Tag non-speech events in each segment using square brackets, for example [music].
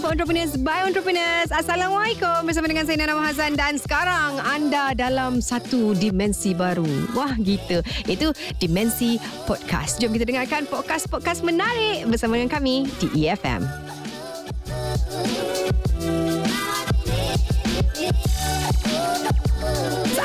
for Entrepreneurs by Entrepreneurs. Assalamualaikum bersama dengan saya Nana Mahazan dan sekarang anda dalam satu dimensi baru. Wah gitu. Itu dimensi podcast. Jom kita dengarkan podcast-podcast menarik bersama dengan kami di EFM.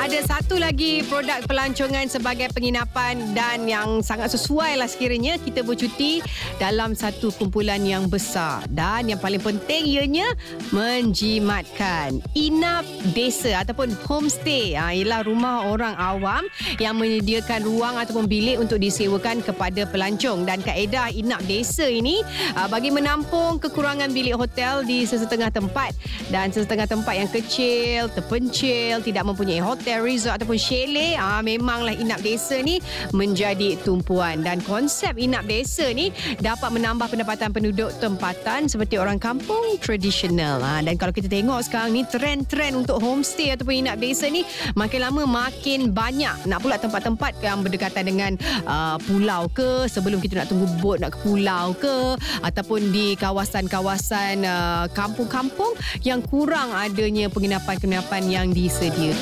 Ada satu lagi produk pelancongan sebagai penginapan dan yang sangat sesuai lah sekiranya kita bercuti dalam satu kumpulan yang besar. Dan yang paling penting ianya menjimatkan. Inap desa ataupun homestay. Ha, ialah rumah orang awam yang menyediakan ruang ataupun bilik untuk disewakan kepada pelancong. Dan kaedah inap desa ini ha, bagi menampung kekurangan bilik hotel di sesetengah tempat. Dan sesetengah tempat yang kecil terpencil tidak mempunyai hotel resort ataupun chalet. Ah memanglah inap desa ni menjadi tumpuan. Dan konsep inap desa ni dapat menambah pendapatan penduduk tempatan seperti orang kampung tradisional. Ah dan kalau kita tengok sekarang ni trend-trend untuk homestay ataupun inap desa ni makin lama makin banyak. Nak pula tempat-tempat yang berdekatan dengan uh, pulau ke sebelum kita nak tunggu bot nak ke pulau ke ataupun di kawasan-kawasan uh, kampung-kampung yang kurang adanya penginapan-penginapan yang disediakan.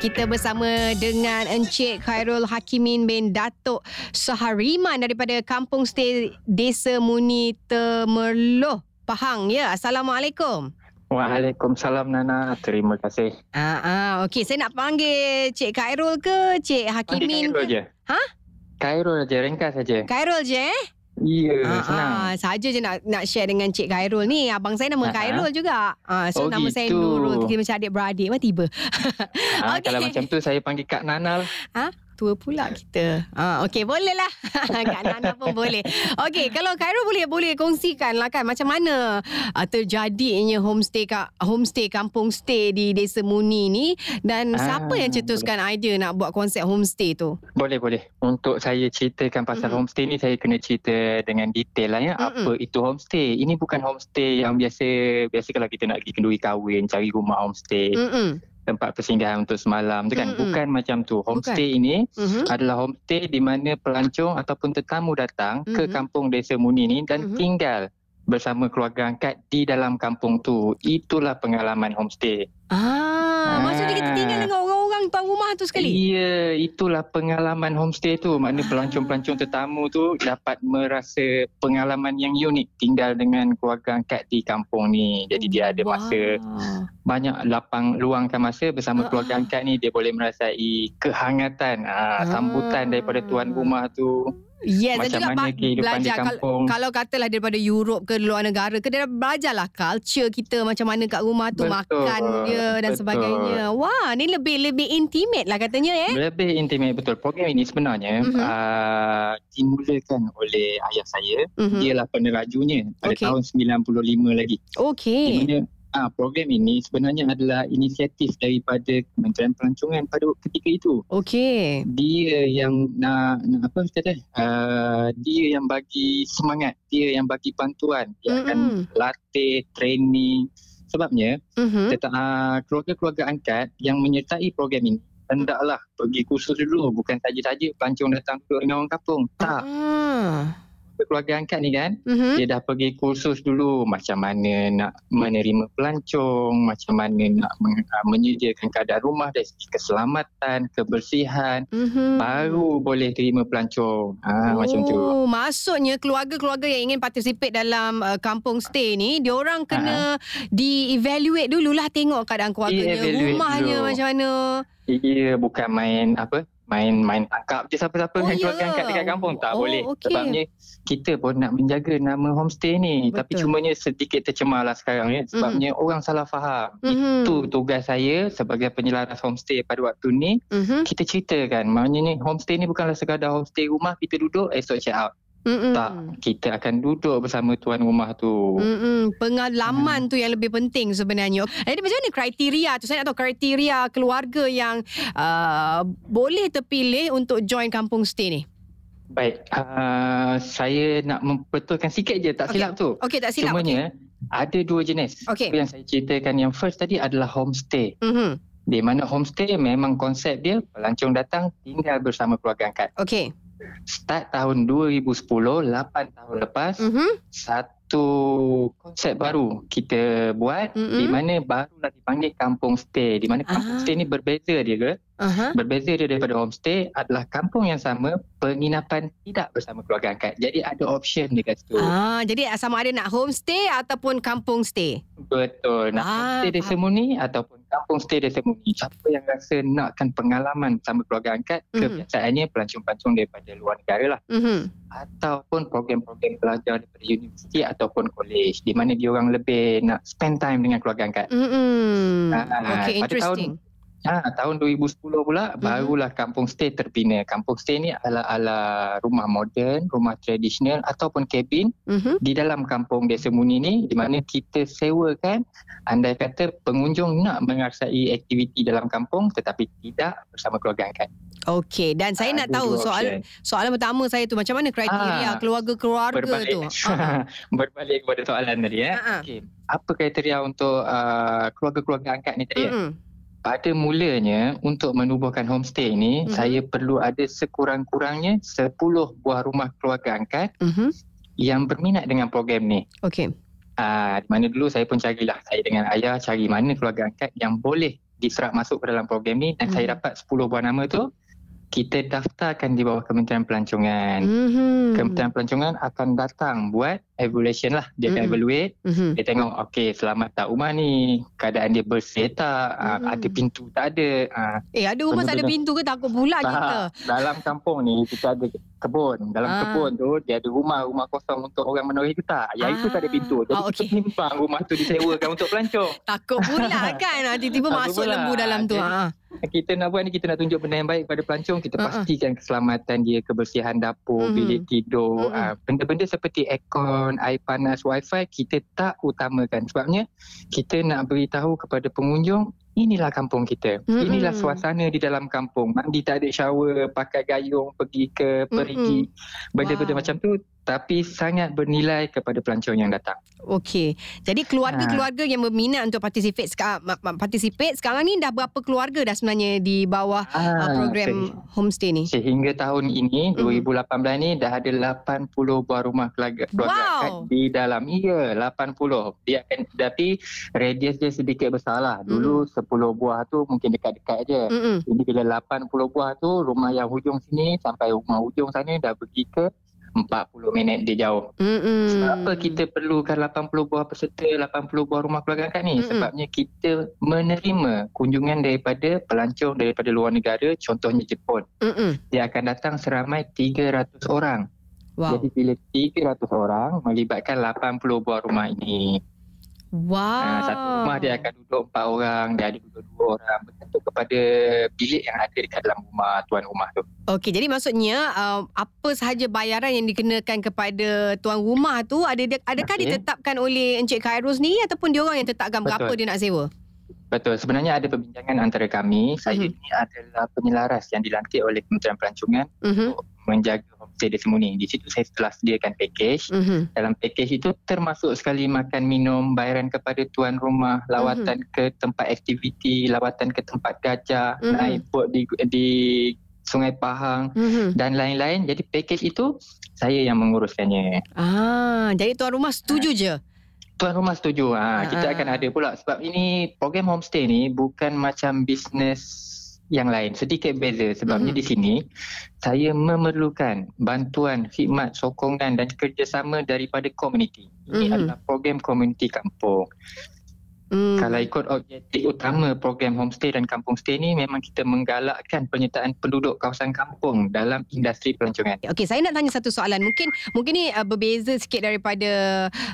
Kita bersama dengan Encik Khairul Hakimin bin Datuk Sahariman daripada Kampung Stay Desa Muni Temerloh, Pahang. Ya, Assalamualaikum. Waalaikumsalam Nana. Terima kasih. Ah, ah okey. Saya nak panggil Cik Khairul ke Cik Hakimin? Panggil Khairul je. Ha? Khairul je, ringkas saja. Khairul je eh? Ya, Ah, senang. ah, saja je nak nak share dengan Cik Khairul ni. Abang saya nama Ah, Khairul juga. Ah, so Oh, nama saya gitu. Nurul. Kita macam adik-beradik. Mah tiba. [laughs] Ah, Okey. Kalau macam tu saya panggil Kak Nana lah. Ha? Tua pula kita. Ha, okey, boleh lah. [laughs] Kak Nana pun boleh. Okey, kalau Khairul boleh boleh kongsikan lah kan macam mana uh, terjadinya homestay ka, homestay kampung stay di Desa Muni ni dan Ah, siapa yang cetuskan idea nak buat konsep homestay tu? Boleh, boleh. Untuk saya ceritakan pasal Mm-mm. homestay ni, saya kena cerita dengan detail lah ya. Mm-mm. Apa itu homestay? Ini bukan homestay yang biasa, biasa kalau kita nak pergi kenduri kahwin, cari rumah homestay, Mm-mm. Tempat persinggahan untuk semalam tu kan. Mm-mm. Bukan macam tu. Homestay ini Mhm. adalah homestay di mana pelancong ataupun tetamu datang ke Mhm. kampung Desa Muni ni dan Mhm. tinggal bersama keluarga angkat di dalam kampung tu. Itulah pengalaman homestay. Ah, maksudnya kita tinggal dengan orang-orang tuan rumah tu sekali. Iya, itulah pengalaman homestay tu. Maknanya pelancong-pelancong tetamu tu dapat merasa pengalaman yang unik tinggal dengan keluarga angkat di kampung ni. Jadi dia ada masa Wah. banyak lapang luangkan masa bersama keluarga ah. angkat ni dia boleh merasai kehangatan ah, Ah. sambutan daripada tuan rumah tu. Yes, Macam juga mana kehidupan di belajar kalau, kampung. kalau katalah daripada Europe ke luar negara ke dia belajarlah culture kita macam mana kat rumah tu Betul, makan dia dan betul. sebagainya. Wah, ni lebih lebih intimate lah katanya eh. Lebih intimate betul. Program ini sebenarnya Mhm. uh, dimulakan oleh ayah saya. Mhm. Dialah penerajunya pada Okey. tahun 95 lagi. Di Okey. mana ah, program ini sebenarnya adalah inisiatif daripada Kementerian Pelancongan pada ketika itu. Okey. Dia yang nak, nak apa kata uh, dia yang bagi semangat, dia yang bagi bantuan, dia akan Mm-mm. latih, training. Sebabnya Mhm. tetap uh, keluarga-keluarga angkat yang menyertai program ini hendaklah pergi kursus dulu bukan saja-saja pelancong datang duduk dengan orang kampung tak Ah. Keluarga angkat ni kan Mhm. dia dah pergi kursus dulu macam mana nak menerima pelancong macam mana nak men- uh, menyediakan keadaan rumah dari segi keselamatan kebersihan Mhm. baru boleh terima pelancong ha, oh, macam tu maksudnya keluarga-keluarga yang ingin participate dalam uh, kampung stay ni, dia orang kena di-evaluate dululah tengok keadaan keluarganya, rumahnya dulu. macam mana. Ia bukan main apa main main tangkap je siapa-siapa Oh, dengan ya. keluarga angkat dekat kampung tak Oh, boleh okey. sebabnya kita pun nak menjaga nama homestay ni Betul. tapi cumanya sedikit tercemar lah sekarang ya sebabnya orang salah faham Mhm. itu tugas saya sebagai penyelaras homestay pada waktu ni Mhm. kita ceritakan maknanya ni homestay ni bukanlah sekadar homestay rumah kita duduk esok check out Mm-mm. tak kita akan duduk bersama tuan rumah tu Mm-mm. Pengalaman tu yang lebih penting sebenarnya. Jadi macam mana kriteria tu? Saya nak tahu kriteria keluarga yang uh, boleh terpilih untuk join kampung stay ni. baik uh, saya nak membetulkan sikit je tak Okey. silap tu Okey, tak silap. Cumanya ada dua jenis. Okey. Yang saya ceritakan yang first tadi adalah homestay. Okay. Mm-hmm. Di mana homestay memang konsep dia pelancong datang tinggal bersama keluarga angkat. Okey. Start tahun 2010, 8 tahun lepas, Mhm. satu konsep baru kita buat Mm-mm. di mana barulah dipanggil kampung stay. Di mana kampung Ah. stay ni berbeza dia ke? Aha. Berbeza dia daripada homestay adalah kampung yang sama, penginapan tidak bersama keluarga angkat. Jadi ada option dekat situ. Ah, jadi sama ada nak homestay ataupun kampung stay. Betul. Nak Ah, homestay desa muni ataupun kampung stay desa muni. Siapa yang rasa nakkan pengalaman bersama keluarga angkat, Mhm. kebiasaannya pelancong-pelancong daripada luar negara lah. Mhm. Ataupun program-program pelajar daripada universiti ataupun college. Di mana dia orang lebih nak spend time dengan keluarga angkat. Mhm. Ah, Okay, pada interesting. Ha, tahun 2010 pula Mhm. barulah kampung stay terbina. Kampung stay ni ala-ala rumah moden, rumah tradisional ataupun kabin Mhm. di dalam kampung Desa Muni ni di mana kita sewakan andai kata pengunjung nak mengasai aktiviti dalam kampung tetapi tidak bersama keluarga angkat. Okey, dan saya nak Ada tahu dua soalan option. soalan pertama saya tu macam mana kriteria Ah, keluarga-keluarga berbalik tu? Ah, [laughs] berbalik kepada soalan tadi ya. Ah, ah. Okey. Apa kriteria untuk uh, keluarga-keluarga angkat ni tadi? ya? Pada mulanya untuk menubuhkan homestay ni Mhm. saya perlu ada sekurang-kurangnya 10 buah rumah keluarga angkat Mhm. yang berminat dengan program ni. Okey. Ah, di mana dulu saya pun carilah saya dengan ayah cari mana keluarga angkat yang boleh diserap masuk ke dalam program ni dan Mhm. saya dapat 10 buah nama tu kita daftarkan di bawah Kementerian Pelancongan. Mhm. Kementerian Pelancongan akan datang buat evaluation lah. Dia akan Mhm. evaluate Mhm. dia tengok okey selamat tak rumah ni keadaan dia bersih tak ah, Hmm. ada pintu tak ada ah, Eh, ada rumah tak ada pintu ke takut pula tak. kita. dalam kampung ni kita ada kebun dalam Ah. kebun tu dia ada rumah rumah kosong untuk orang menoreh tu tak yang itu tak ada Ah. pintu jadi Ah, okey. kita rumah tu disewakan untuk pelancong [laughs] Takut pula [laughs] kan ah, tiba-tiba masuk pula. lembu dalam tu. Jadi- Ah. kita nak buat ni kita nak tunjuk benda yang baik pada pelancong kita Ah, ah. pastikan keselamatan dia kebersihan dapur Mhm. bilik tidur Mhm. ah, benda-benda seperti aircon air panas wifi kita tak utamakan sebabnya kita nak beritahu kepada pengunjung inilah kampung kita Mhm. inilah suasana di dalam kampung mandi tak ada shower pakai gayung pergi ke perigi benda-benda Wow. macam tu tapi sangat bernilai kepada pelancong yang datang Okey. Jadi keluarga-keluarga yang berminat untuk participate sekarang participate sekarang ni dah berapa keluarga dah sebenarnya di bawah uh, Ah, program homestay ni? Sehingga tahun ini, Mhm. 2018 ni dah ada 80 buah rumah keluarga, keluarga Wow. di dalam. Iya, 80. Dia akan tapi radius dia sedikit besar lah. Dulu 10 buah tu mungkin dekat-dekat je. Mm-mm. Jadi bila 80 buah tu, rumah yang hujung sini sampai rumah hujung sana dah pergi ke 40 minit dia jauh. Mm-mm. Kenapa kita perlukan 80 buah peserta, 80 buah rumah keluarga angkat ni? Mm-mm. Sebabnya kita menerima kunjungan daripada pelancong daripada luar negara, contohnya Jepun Mm-mm. dia akan datang seramai 300 orang. Wow. Jadi bila 300 orang melibatkan 80 buah rumah ini. Wow. Ah, satu rumah dia akan duduk 4 orang, dia ada duduk 2 orang. Bergantung kepada bilik yang ada dekat dalam rumah tuan rumah tu. Okey, jadi maksudnya uh, apa sahaja bayaran yang dikenakan kepada tuan rumah tu ada adakah Okey. ditetapkan oleh Encik Khairul sendiri ataupun dia orang yang tetapkan berapa Betul. dia nak sewa? Betul. Sebenarnya ada perbincangan antara kami. Saya Mhm. ini adalah penyelaras yang dilantik oleh Kementerian Pelancongan Mhm. Menjaga homestay Desa Muni. Di situ saya telah sediakan package. Mhm. Dalam package itu termasuk sekali makan minum, bayaran kepada tuan rumah, lawatan ke tempat aktiviti, lawatan ke tempat gajah, Mhm. naik bot di di Sungai Pahang Mhm. dan lain-lain. Jadi package itu saya yang menguruskannya. Ah, jadi tuan rumah setuju je. Tuan rumah setuju. Ah, Ha, kita ah. akan ada pula sebab ini program homestay ni bukan macam bisnes yang lain. Sedikit beza sebabnya Mhm. di sini saya memerlukan bantuan, khidmat, sokongan dan kerjasama daripada komuniti. Ini Mhm. adalah program komuniti kampung. Hmm. Kalau ikut objektif utama program homestay dan kampung stay ni memang kita menggalakkan penyertaan penduduk kawasan kampung dalam industri pelancongan. Okey, saya nak tanya satu soalan. Mungkin mungkin ni uh, berbeza sikit daripada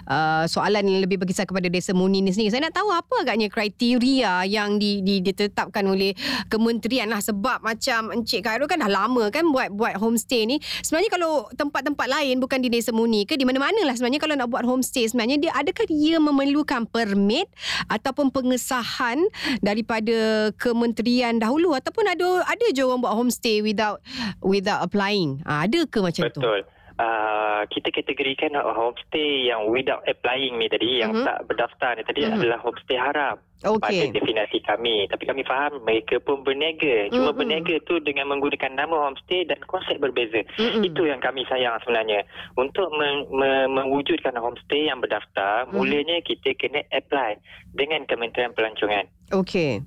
uh, soalan yang lebih berkisar kepada Desa Muni ni sendiri. Saya nak tahu apa agaknya kriteria yang di, di, ditetapkan oleh kementerian lah sebab macam Encik Khairul kan dah lama kan buat buat homestay ni. Sebenarnya kalau tempat-tempat lain bukan di Desa Muni ke di mana-mana lah sebenarnya kalau nak buat homestay sebenarnya dia adakah dia memerlukan permit ataupun pengesahan daripada kementerian dahulu ataupun ada ada je orang buat homestay without without applying. Ha, ada ke macam tu? Betul. Uh, kita kategorikan homestay yang without applying ni tadi, yang Mhm. tak berdaftar ni tadi Mhm. adalah homestay haram pada Okey. definisi kami. Tapi kami faham mereka pun berniaga. Cuma Mhm. berniaga tu dengan menggunakan nama homestay dan konsep berbeza. Mm-mm. Itu yang kami sayang sebenarnya. Untuk men- me- mewujudkan homestay yang berdaftar, Mhm. mulanya kita kena apply dengan Kementerian Pelancongan. Okey.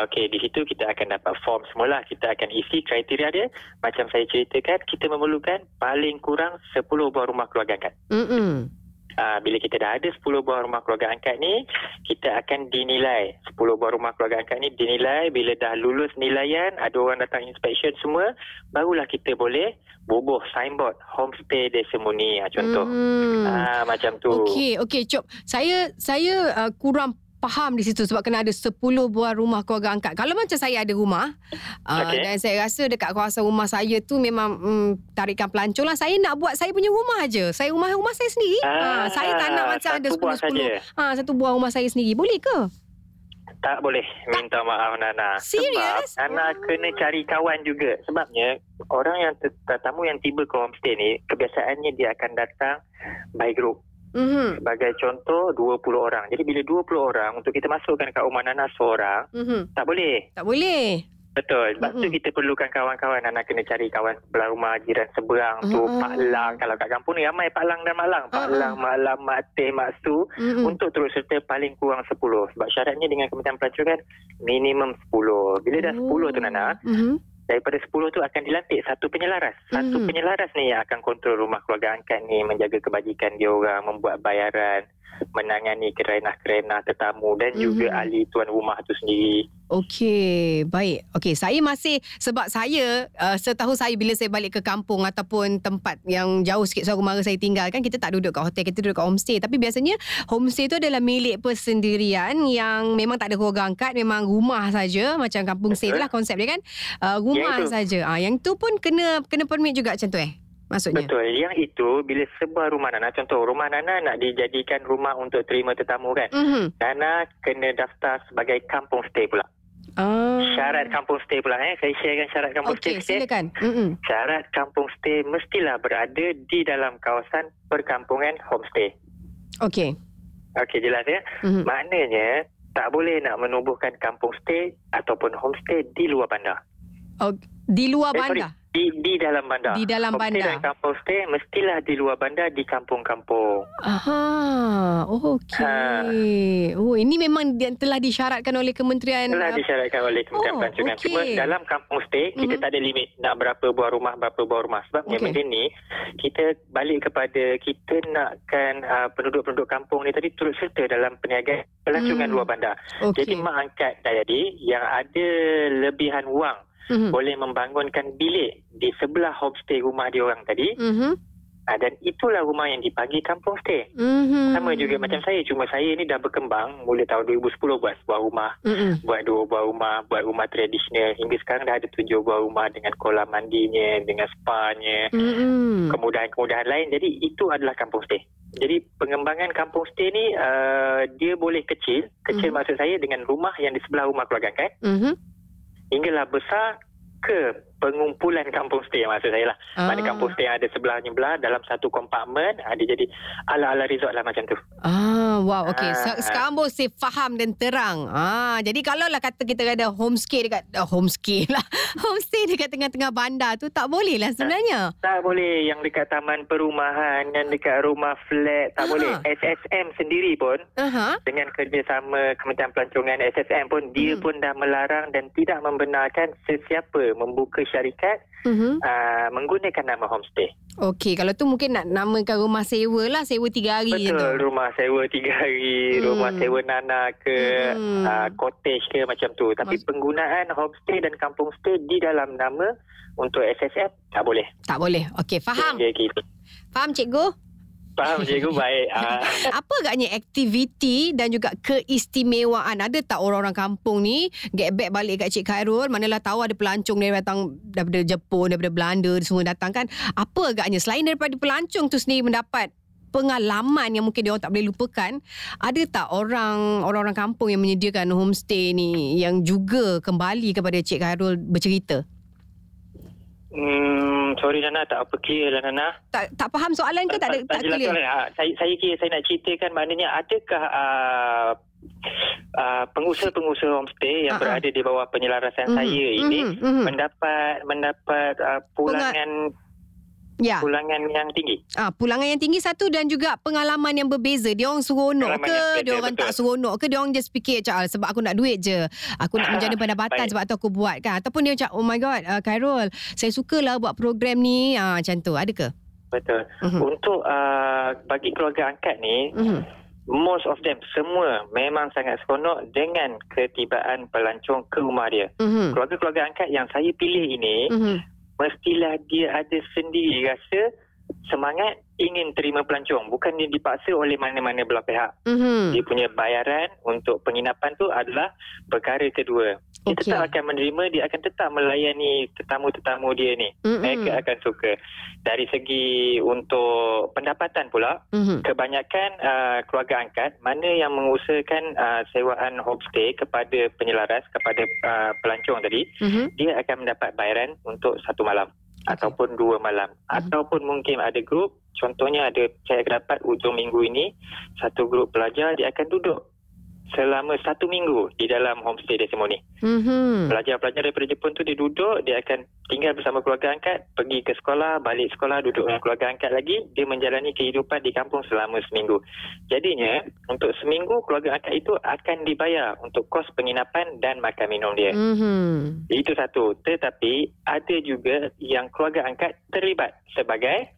Okey, di situ kita akan dapat form semula. Kita akan isi kriteria dia. Macam saya ceritakan, kita memerlukan paling kurang 10 buah rumah keluarga angkat. Mm-mm. Uh, bila kita dah ada 10 buah rumah keluarga angkat ni, kita akan dinilai. 10 buah rumah keluarga angkat ni dinilai. Bila dah lulus nilaian, ada orang datang inspection semua, barulah kita boleh bubuh signboard homestay desemoni. Uh, contoh. Mm. Ah macam tu. Okey, okey, Cop. Saya saya uh, kurang faham di situ sebab kena ada 10 buah rumah keluarga angkat. Kalau macam saya ada rumah uh, Okey. dan saya rasa dekat kawasan rumah saya tu memang mm, tarikan pelancong lah. Saya nak buat saya punya rumah aja. Saya rumah rumah saya sendiri. Ah, ha, saya tak nak macam ada satu buah 10 10. saja. Ha, satu buah rumah saya sendiri. Boleh ke? Tak boleh minta maaf Nana. Serius? Sebab Nana kena cari kawan juga. Sebabnya orang yang tetamu yang tiba ke homestay ni kebiasaannya dia akan datang by group. Mhm. Sebagai contoh 20 orang. Jadi bila 20 orang untuk kita masukkan kat rumah Nana seorang Mhm. tak boleh. Tak boleh. Betul. Sebab Mm-mm. tu kita perlukan kawan-kawan. Nana kena cari kawan sebelah rumah jiran seberang tu. Mm-mm. Pak Lang. Kalau kat kampung ni ramai Pak Lang dan Mak Lang. Pak Mm-mm. Lang, Mak Lang, Mak Teh, Mak Su. Mhm. Untuk turut serta paling kurang 10. Sebab syaratnya dengan Kementerian Pelancongan minimum 10. Bila dah 10 tu Nana, Mhm. Daripada 10 tu akan dilantik satu penyelaras. Satu Mhm. penyelaras ni yang akan kontrol rumah keluarga angkat ni, menjaga kebajikan dia orang, membuat bayaran, menangani kerenah-kerenah tetamu dan juga Mhm. ahli tuan rumah tu sendiri. Okey, baik. Okey, saya masih sebab saya uh, setahu saya bila saya balik ke kampung ataupun tempat yang jauh sikit saudara mara saya tinggal kan kita tak duduk kat hotel, kita duduk kat homestay. Tapi biasanya homestay tu adalah milik persendirian yang memang tak ada keluarga angkat, memang rumah saja macam kampung stay tu Betul. lah konsep dia kan. Uh, rumah saja. Ah yang tu pun kena kena permit juga macam tu eh. Maksudnya. Betul. Yang itu bila sebuah rumah Nana, contoh rumah Nana nak dijadikan rumah untuk terima tetamu kan. Mhm. Nana kena daftar sebagai kampung stay pula. Ah. Syarat kampung stay pula eh. Saya sharekan syarat kampung Okey, stay sikit. silakan. Mhm. Syarat kampung stay mestilah berada di dalam kawasan perkampungan homestay. Okey. Okey jelas ya. Mhm. Maknanya tak boleh nak menubuhkan kampung stay ataupun homestay di luar bandar. Ok- Di luar Eh, sorry. Di di dalam bandar. Di dalam homestay bandar. dan kampung stay mestilah di luar bandar di kampung-kampung. Aha, okey. Oh, ini memang telah disyaratkan oleh Kementerian Telah uh, disyaratkan oleh Kementerian Oh, Pelancongan. okey. Cuma dalam kampung stay, kita Mhm. tak ada limit nak berapa buah rumah, berapa buah rumah. Sebabnya Okey. benda ni, kita balik kepada kita nakkan uh, penduduk-penduduk kampung ni tadi turut serta dalam perniagaan pelancongan Hmm. luar bandar. Jadi Okey. mak angkat Dayadi yang ada lebihan wang Mhm. boleh membangunkan bilik di sebelah homestay rumah dia orang tadi Mhm. uh, dan itulah rumah yang dipanggil kampung stay. Mhm. Sama juga macam saya, cuma saya ni dah berkembang mula tahun 2010 buat sebuah rumah Mhm. buat dua buah rumah, buat rumah tradisional. Hingga sekarang dah ada tujuh buah rumah dengan kolam mandinya, dengan spa-nya, Mhm. kemudahan-kemudahan lain. Jadi itu adalah kampung stay. Jadi pengembangan kampung stay ni uh, dia boleh kecil. Kecil Mhm. maksud saya dengan rumah yang di sebelah rumah keluarga kan. Mhm. Hinggalah besar ke pengumpulan kampung stay maksud saya lah. Ah. Mana kampung stay yang ada sebelahnya belah dalam satu kompartmen ada jadi ala-ala resort lah macam tu. Ah, wow, okey. Ah. Se- Sekarang bos saya faham dan terang. Ah, jadi kalau lah kata kita ada homestay dekat uh, homestay [laughs] lah. homestay dekat tengah-tengah bandar tu tak boleh lah sebenarnya. Tak boleh yang dekat taman perumahan, yang dekat rumah flat, tak Ah. boleh. SSM sendiri pun Aha. dengan kerjasama Kementerian Pelancongan SSM pun dia Hmm. pun dah melarang dan tidak membenarkan sesiapa membuka syarikat Mhm. uh, menggunakan nama homestay. Okey, kalau tu mungkin nak namakan rumah sewa lah, sewa tiga hari je tu. Betul, rumah sewa tiga hari, Hmm. rumah sewa nana ke, Hmm. uh, cottage ke macam tu. Tapi Mas- penggunaan homestay dan kampung stay di dalam nama untuk SSM tak boleh. Tak boleh. Okey, faham. Dia gitu. Faham cikgu? Faham cikgu baik. Uh, Apa agaknya aktiviti dan juga keistimewaan? Ada tak orang-orang kampung ni get back balik kat Cik Khairul? Manalah tahu ada pelancong dari datang daripada Jepun, daripada Belanda semua datang kan. Apa agaknya selain daripada pelancong tu sendiri mendapat pengalaman yang mungkin dia orang tak boleh lupakan, ada tak orang orang-orang kampung yang menyediakan homestay ni yang juga kembali kepada Cik Khairul bercerita? Hmm, sorry Nana, tak apa clear lah Nana. Tak tak faham soalan ke tak ada tak, jelas clear? Ah, saya, saya kira saya nak ceritakan maknanya adakah uh, uh, pengusaha-pengusaha homestay yang Ah, ah. berada di bawah penyelarasan Mhm, saya ini mhm, mhm. mendapat mendapat uh, pulangan Ya. pulangan yang tinggi. Ah, pulangan yang tinggi satu dan juga pengalaman yang berbeza. Dia orang seronok Pengalaman ke, dia orang tak seronok ke, dia orang just fikir macam "Ah, sebab aku nak duit je. Aku nak [laughs] menjana pendapatan Baik. sebab tu aku buat kan. Ataupun dia macam oh my god, uh, Khairul, saya sukalah buat program ni. Ah, macam tu. Ada ke? Betul. Mhm. Untuk uh, bagi keluarga angkat ni, Mhm. most of them semua memang sangat seronok dengan ketibaan pelancong ke rumah dia. Mhm. Keluarga-keluarga angkat yang saya pilih ini Mhm. Mestilah dia ada sendiri rasa semangat ingin terima pelancong bukan dia dipaksa oleh mana-mana belah pihak Mhm. dia punya bayaran untuk penginapan tu adalah perkara kedua dia Okey. tetap akan menerima dia akan tetap melayani tetamu-tetamu dia ni Mhm. mereka akan suka dari segi untuk pendapatan pula Mhm. kebanyakan uh, keluarga angkat mana yang mengusahakan uh, sewaan homestay kepada penyelaras kepada uh, pelancong tadi Mhm. dia akan mendapat bayaran untuk satu malam Okey. ataupun dua malam. Ataupun mungkin ada grup. Contohnya ada saya dapat ujung minggu ini satu grup pelajar dia akan duduk selama satu minggu di dalam homestay Desimo ni. Mhm. Pelajar-pelajar daripada Jepun tu dia duduk, dia akan tinggal bersama keluarga angkat, pergi ke sekolah, balik sekolah, duduk dengan keluarga angkat lagi, dia menjalani kehidupan di kampung selama seminggu. Jadinya, untuk seminggu keluarga angkat itu akan dibayar untuk kos penginapan dan makan minum dia. Mhm. Itu satu. Tetapi ada juga yang keluarga angkat terlibat sebagai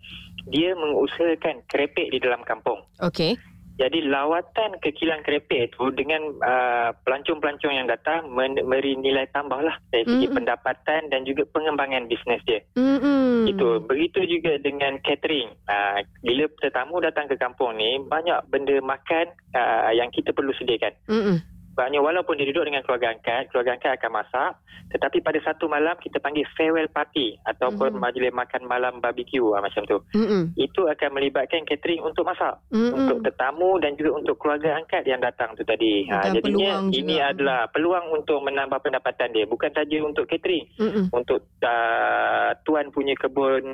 dia mengusahakan kerepek di dalam kampung. Okey. Jadi lawatan ke kilang kerepek itu dengan uh, pelancong-pelancong yang datang men- memberi nilai tambah lah dari segi Mm-mm. pendapatan dan juga pengembangan bisnes dia. Mhm. Itu begitu juga dengan catering. Uh, bila tetamu datang ke kampung ni banyak benda makan uh, yang kita perlu sediakan. Mhm. Sebabnya walaupun dia duduk dengan keluarga angkat, keluarga angkat akan masak, tetapi pada satu malam kita panggil farewell party ataupun Mhm. majlis makan malam barbecue ah, macam tu. Mhm. Itu akan melibatkan catering untuk masak, Mhm. untuk tetamu dan juga untuk keluarga angkat yang datang tu tadi. Ha, Dan jadinya ini juga. adalah peluang untuk menambah pendapatan dia, bukan saja untuk catering, Mhm. untuk uh, tuan punya kebun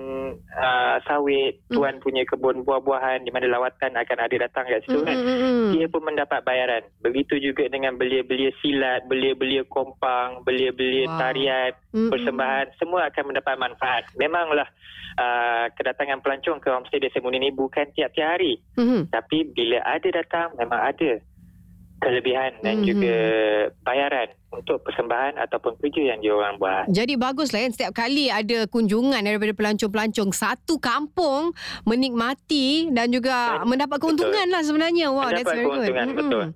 uh, sawit, Hmm. tuan punya kebun buah-buahan di mana lawatan akan ada datang kat situ kan Mhm. dia pun mendapat bayaran. Begitu juga dengan belia-belia silat, belia-belia kompang, belia-belia Wow. tarian, Mhm. persembahan, semua akan mendapat manfaat. Memanglah uh, kedatangan pelancong ke homestay Desa Muni ini bukan tiap-tiap hari. Mhm. Tapi bila ada datang, memang ada kelebihan dan Mhm. juga bayaran untuk persembahan ataupun kerja yang diorang buat. Jadi baguslah kan setiap kali ada kunjungan daripada pelancong-pelancong satu kampung menikmati dan juga Dan- mendapat keuntungan lah sebenarnya. Wow, that's Mendapat very good. keuntungan, Mm-mm.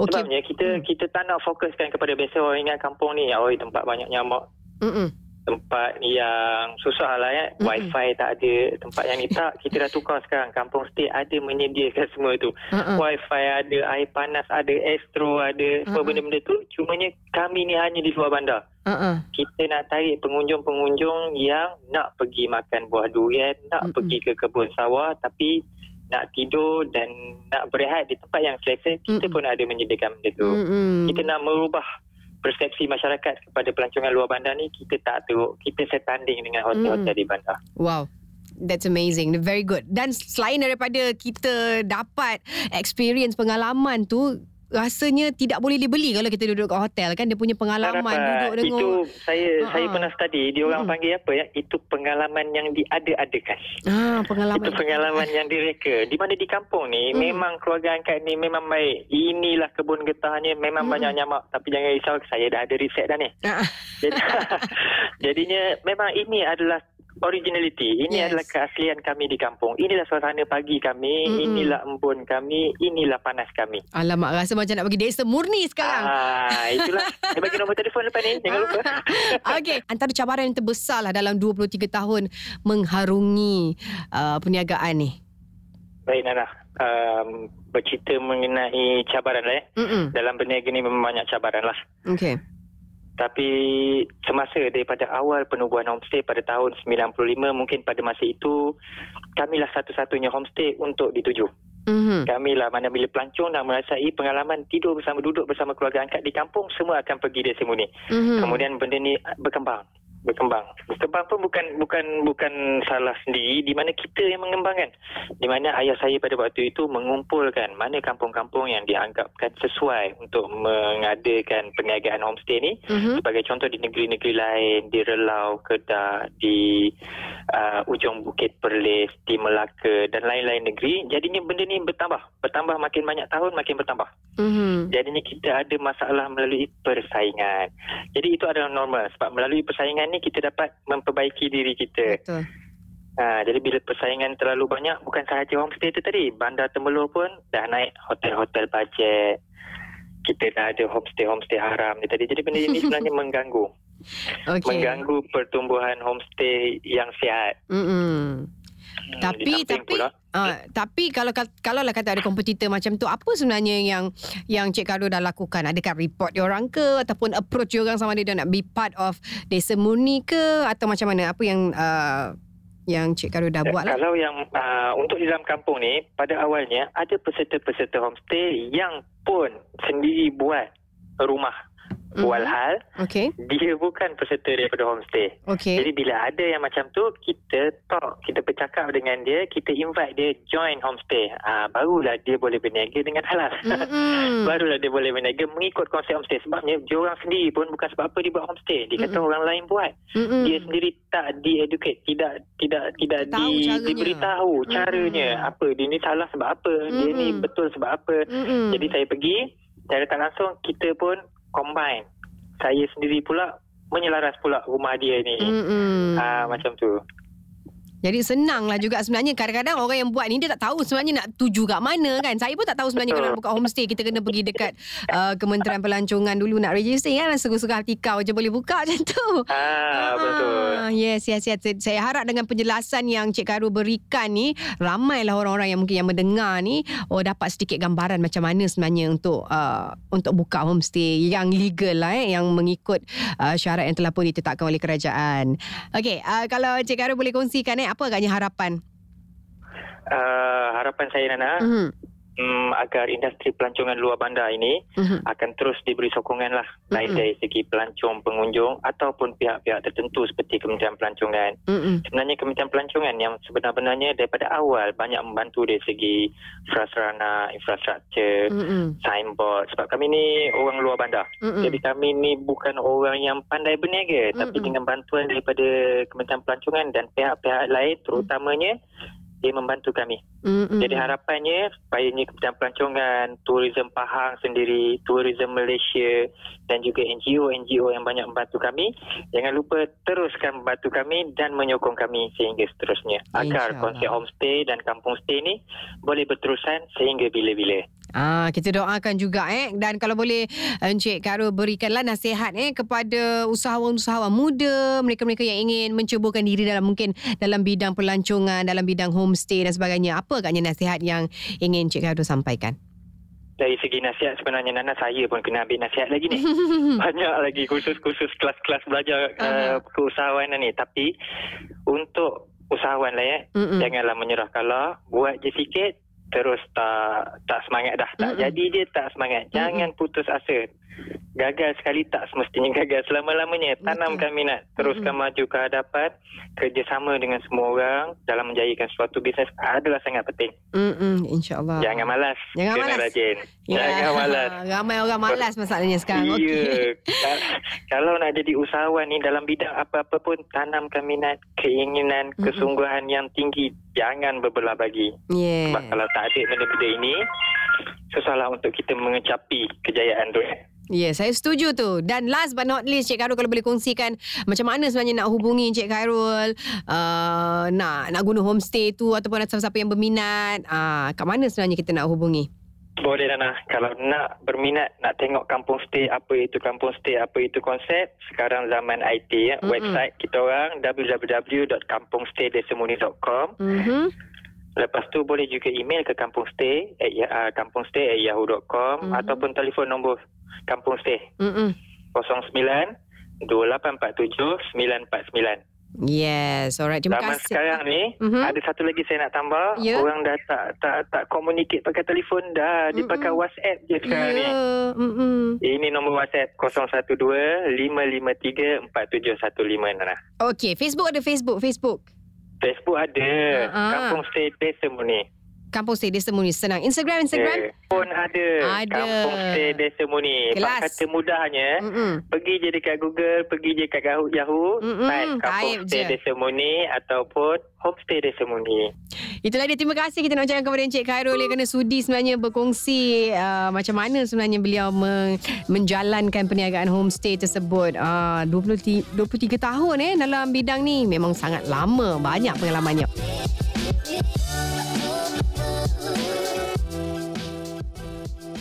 Okey. Sebabnya kita kita tak nak fokuskan kepada biasa orang ingat kampung ni, oi tempat banyak nyamuk, Mm-mm. tempat yang susah lah ya. Mm-mm. Wifi tak ada, tempat yang ni tak. Kita dah tukar sekarang. Kampung stay ada menyediakan [laughs] semua tu. Uh-uh. Wifi ada, air panas ada, astro ada, semua Mm-mm. benda-benda tu. Cumanya kami ni hanya di luar bandar. Uh-uh. Kita nak tarik pengunjung-pengunjung yang nak pergi makan buah durian, nak Mm-mm. pergi ke kebun sawah tapi nak tidur dan nak berehat di tempat yang selesa, kita Mm-mm. pun ada menyediakan benda tu. Mm-mm. Kita nak merubah persepsi masyarakat kepada pelancongan luar bandar ni kita tak teruk kita setanding dengan hotel-hotel Mm. di bandar Wow. That's amazing. Very good. Dan selain daripada kita dapat experience pengalaman tu, rasanya tidak boleh dibeli kalau kita duduk kat hotel kan. Dia punya pengalaman Tak dapat. duduk dengan itu saya Ha-ha. saya pernah study. Dia orang Mm-mm. panggil apa ya? Itu pengalaman yang diada-adakan. Ah pengalaman. Itu pengalaman yang direka. Di mana di kampung ni Mm. memang keluarga angkat ni memang baik. Inilah kebun getahnya. Memang Mm. banyak nyamak. Tapi jangan risau saya dah ada riset dah ni. Jadi, [laughs] [laughs] jadinya memang ini adalah originality. Ini Yes. adalah keaslian kami di kampung. Inilah suasana pagi kami, Mm-mm. inilah embun kami, inilah panas kami. alamak rasa macam nak bagi desa murni sekarang Ah, itulah. [laughs] Saya bagi nombor telefon lepas ni. Jangan lupa. [laughs] Okey, antara cabaran yang terbesar lah dalam 23 tahun mengharungi uh, perniagaan ni. Baik Nana. Um, bercerita mengenai cabaran lah eh. Mm-mm. Dalam berniaga ni memang banyak cabaran lah. Okey. Tapi semasa daripada awal penubuhan homestay pada tahun 95 mungkin pada masa itu kamilah satu-satunya homestay untuk dituju. Mhm. Kami lah mana bila pelancong dah merasai pengalaman tidur bersama duduk bersama keluarga angkat di kampung semua akan pergi Desa Muni. Mhm. Kemudian benda ni berkembang. Berkembang. Berkembang pun bukan bukan bukan salah sendiri di mana kita yang mengembangkan. Di mana ayah saya pada waktu itu mengumpulkan mana kampung-kampung yang dianggapkan sesuai untuk mengadakan perniagaan homestay ni. Mhm. Sebagai contoh di negeri-negeri lain, di Relau, Kedah, di uh, ujung Bukit Perlis, di Melaka dan lain-lain negeri. Jadinya benda ni bertambah. Bertambah makin banyak tahun makin bertambah. Mhm. Jadinya kita ada masalah melalui persaingan. Jadi itu adalah normal sebab melalui persaingan ni kita dapat memperbaiki diri kita. Betul. Ha, jadi bila persaingan terlalu banyak bukan sahaja homestay tu tadi, bandar Temelur pun dah naik hotel-hotel bajet. Kita dah ada homestay-homestay haram ni tadi. Jadi benda ini [laughs] sebenarnya mengganggu. Okey. Mengganggu pertumbuhan homestay yang sihat. Mhm. Tapi tapi pula, uh, tapi kalau kalau lah kata ada kompetitor macam tu apa sebenarnya yang yang Cik Karo dah lakukan? Adakah report dia orang ke? Ataupun approach dia orang sama ada dia nak be part of desa murni ke? Atau macam mana? Apa yang uh, yang Cik Karo dah buat lah? Kalau yang uh, untuk di dalam kampung ni, pada awalnya ada peserta-peserta homestay yang pun sendiri buat rumah Mhm. walhal okey dia bukan peserta daripada homestay. okey Jadi bila ada yang macam tu, kita talk, kita bercakap dengan dia, kita invite dia join homestay. Ah barulah dia boleh berniaga dengan halal. Mm-mm. [laughs] barulah dia boleh berniaga mengikut konsep homestay. Sebabnya dia orang sendiri pun bukan sebab apa dia buat homestay. Dia kata Mm-mm. orang lain buat. Mm-mm. Dia sendiri tak di-educate, tidak tidak tidak Tahu di, caranya. diberitahu caranya. Mm-mm. Apa dia ni salah sebab apa, dia ni betul sebab apa. Mm-mm. Jadi saya pergi, secara tak langsung kita pun combine. Saya sendiri pula menyelaras pula rumah dia ni. Mm-mm. Ah macam tu. Jadi senang lah juga sebenarnya Kadang-kadang orang yang buat ni Dia tak tahu sebenarnya nak tuju kat mana kan Saya pun tak tahu sebenarnya Kalau nak buka homestay Kita kena pergi dekat uh, Kementerian Pelancongan dulu Nak register kan Suka-suka hati kau je boleh buka [laughs] macam tu Ah, betul. Yes, yes, yes. Saya harap dengan penjelasan yang Cik Karo berikan ni, ramailah orang-orang yang mungkin yang mendengar ni, oh dapat sedikit gambaran macam mana sebenarnya untuk uh, untuk buka homestay yang legal lah eh, yang mengikut uh, syarat yang telah pun ditetapkan oleh kerajaan. Okey, uh, kalau Cik Karo boleh kongsikan eh, apa agaknya harapan? Uh, harapan saya Nana Mhm. Um, agar industri pelancongan luar bandar ini Mhm. akan terus diberi sokongan lah baik Mm-mm. dari segi pelancong pengunjung ataupun pihak-pihak tertentu seperti Kementerian Pelancongan. Mhm. Sebenarnya Kementerian Pelancongan yang sebenar-benarnya daripada awal banyak membantu dari segi prasarana, infrastruktur, Mhm. signboard sebab kami ni orang luar bandar. Mhm. Jadi kami ni bukan orang yang pandai berniaga tapi Mm-mm. dengan bantuan daripada Kementerian Pelancongan dan pihak-pihak lain terutamanya dia membantu kami. Mhm. Jadi harapannya supayanya Kementerian Pelancongan, Tourism Pahang sendiri, Tourism Malaysia dan juga NGO-NGO yang banyak membantu kami, jangan lupa teruskan membantu kami dan menyokong kami sehingga seterusnya. Agar konsep homestay dan kampung stay ni boleh berterusan sehingga bila-bila. Ah, kita doakan juga eh dan kalau boleh Encik Karo berikanlah nasihat eh kepada usahawan-usahawan muda, mereka-mereka yang ingin mencubakan diri dalam mungkin dalam bidang pelancongan, dalam bidang homestay dan sebagainya. Apa agaknya nasihat yang ingin Encik Karo sampaikan? Dari segi nasihat sebenarnya Nana saya pun kena ambil nasihat lagi ni. [laughs] Banyak lagi kursus-kursus kelas-kelas belajar uh, keusahawanan ni. Tapi untuk usahawan lah ya, Mm-mm. janganlah menyerah kalah. Buat je sikit, terus tak tak semangat dah. Tak Mm-mm. jadi je tak semangat. Jangan putus asa. Gagal sekali tak semestinya [laughs] gagal selama-lamanya. Tanamkan minat. Teruskan maju ke hadapan. Kerjasama dengan semua orang dalam menjayakan suatu bisnes adalah sangat penting. Mm-mm, InsyaAllah. Jangan malas. Jangan Kena malas. rajin. Ya. Jangan malas. [laughs] Ramai orang malas masalahnya sekarang. Ya. Okey. [laughs] Ka- Kalau nak jadi usahawan ni dalam bidang apa-apa pun tanamkan minat, keinginan, kesungguhan yang tinggi. Jangan berbelah bagi. Yeah. Sebab kalau tak ada benda-benda ini, susahlah untuk kita mengecapi kejayaan tu. Ya, yeah, saya setuju tu. Dan last but not least, Cik Khairul kalau boleh kongsikan macam mana sebenarnya nak hubungi Cik Khairul, uh, nak nak guna homestay tu ataupun ada siapa-siapa yang berminat, uh, kat mana sebenarnya kita nak hubungi? Boleh Nana, kalau nak berminat nak tengok kampung stay, apa itu kampung stay, apa itu konsep, sekarang zaman IT ya, Mm-mm. website kita orang www.kampungstaydesemuni.com Mhm. Lepas tu boleh juga email ke kampung stay at, uh, kampungstay at yahoo.com Mhm. ataupun telefon nombor kampung stay Mhm. 09 2847 949. Yes, alright. Terima Zaman kasih. sekarang ni Mhm. ada satu lagi saya nak tambah. Ya. Orang dah tak tak tak communicate pakai telefon dah. Dia pakai WhatsApp je sekarang ni. Ya. Mm-mm. Ini nombor WhatsApp 012-553-4715 Nana. Okey, Facebook ada Facebook, Facebook. Facebook ada. Ah. Kampung Stay Desa Muni. Kampung Stay Desa Muni. Senang. Instagram, Instagram. Eh, pun ada. Ada. Kampung Stay Desa Muni. Kelas. Pak kata mudahnya. Mm-mm. Pergi je dekat Google, pergi je kat Yahoo, Mm-mm, type Kampung Stay je. Desa Muni ataupun Homestay Desa Muni. Itulah dia. Terima kasih kita nak ucapkan kepada Encik Khairul yang kena sudi sebenarnya berkongsi uh, macam mana sebenarnya beliau men- menjalankan perniagaan homestay tersebut. Uh, 20, 23 tahun eh dalam bidang ni. Memang sangat lama. Banyak pengalamannya.